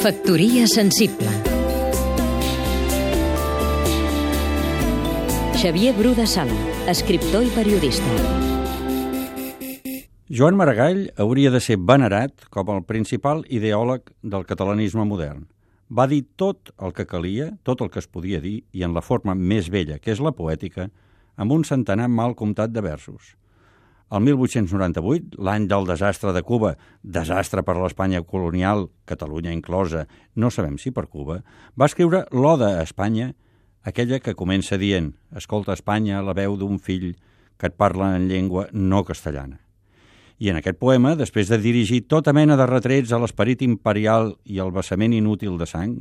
Factoria sensible Xavier Bru de Sala, escriptor i periodista. Joan Maragall hauria de ser venerat com el principal ideòleg del catalanisme modern. Va dir tot el que calia, tot el que es podia dir, i en la forma més vella, que és la poètica, amb un centenar mal comptat de versos. El 1898, l'any del desastre de Cuba, desastre per l'Espanya colonial, Catalunya inclosa, no sabem si per Cuba, va escriure l'Oda a Espanya, aquella que comença dient «Escolta, Espanya, la veu d'un fill que et parla en llengua no castellana». I en aquest poema, després de dirigir tota mena de retrets a l'esperit imperial i al vessament inútil de sang,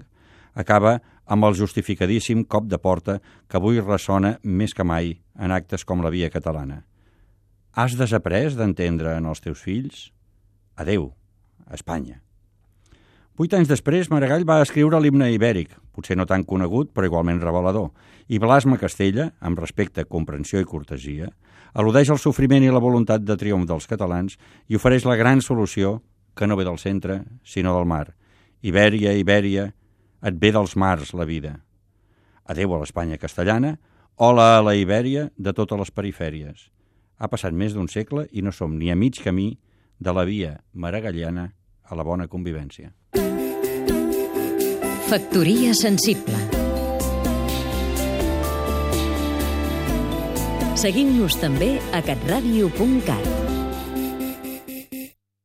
acaba amb el justificadíssim cop de porta que avui ressona més que mai en actes com la via catalana. Has desaprès d'entendre en els teus fills? Adeu, Espanya. Vuit anys després, Maragall va escriure l'himne ibèric, potser no tan conegut, però igualment revelador, i Blasma Castella, amb respecte, comprensió i cortesia, al·ludeix el sofriment i la voluntat de triomf dels catalans i ofereix la gran solució que no ve del centre, sinó del mar. Ibèria, Ibèria, et ve dels mars la vida. Adeu a l'Espanya castellana, hola a la Ibèria de totes les perifèries. Ha passat més d'un segle i no som ni a mig camí de la via maragallana a la bona convivència. Factoria sensible Seguim-nos també a catradio.cat